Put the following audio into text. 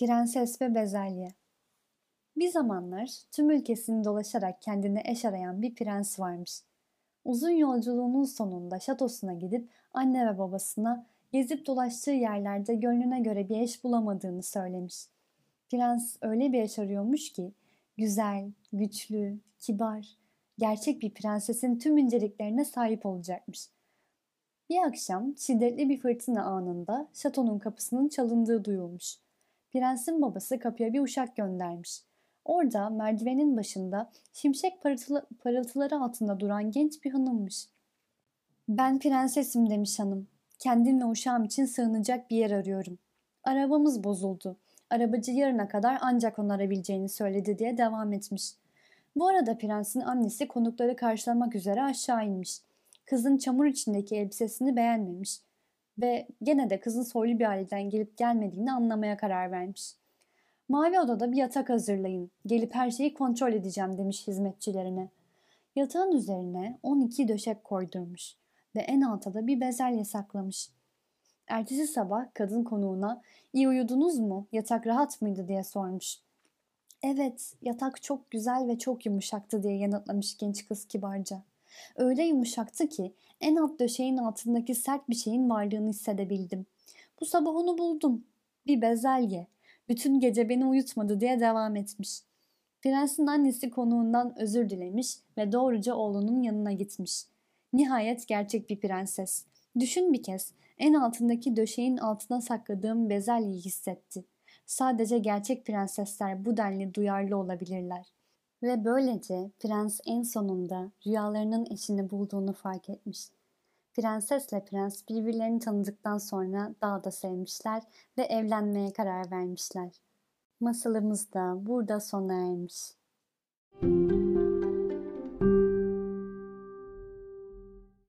Prenses ve Bezelye Bir zamanlar tüm ülkesini dolaşarak kendine eş arayan bir prens varmış. Uzun yolculuğunun sonunda şatosuna gidip anne ve babasına gezip dolaştığı yerlerde gönlüne göre bir eş bulamadığını söylemiş. Prens öyle bir eş arıyormuş ki güzel, güçlü, kibar, gerçek bir prensesin tüm inceliklerine sahip olacakmış. Bir akşam şiddetli bir fırtına anında şatonun kapısının çalındığı duyulmuş. Prensin babası kapıya bir uşak göndermiş. Orada merdivenin başında şimşek parıltıları altında duran genç bir hanımmış. Ben prensesim demiş hanım. Kendim ve uşağım için sığınacak bir yer arıyorum. Arabamız bozuldu. Arabacı yarına kadar ancak onarabileceğini söyledi diye devam etmiş. Bu arada prensin annesi konukları karşılamak üzere aşağı inmiş. Kızın çamur içindeki elbisesini beğenmemiş ve gene de kızın soylu bir aileden gelip gelmediğini anlamaya karar vermiş. Mavi odada bir yatak hazırlayın. Gelip her şeyi kontrol edeceğim demiş hizmetçilerine. Yatağın üzerine 12 döşek koydurmuş ve en alta da bir bezelye saklamış. Ertesi sabah kadın konuğuna iyi uyudunuz mu? Yatak rahat mıydı diye sormuş. Evet, yatak çok güzel ve çok yumuşaktı diye yanıtlamış genç kız kibarca. Öyle yumuşaktı ki en alt döşeğin altındaki sert bir şeyin varlığını hissedebildim. Bu sabah onu buldum. Bir bezelye. Bütün gece beni uyutmadı diye devam etmiş. Prensin annesi konuğundan özür dilemiş ve doğruca oğlunun yanına gitmiş. Nihayet gerçek bir prenses. Düşün bir kez en altındaki döşeğin altına sakladığım bezelyeyi hissetti. Sadece gerçek prensesler bu denli duyarlı olabilirler. Ve böylece prens en sonunda rüyalarının eşini bulduğunu fark etmiş. Prensesle prens birbirlerini tanıdıktan sonra daha da sevmişler ve evlenmeye karar vermişler. Masalımız da burada sona ermiş.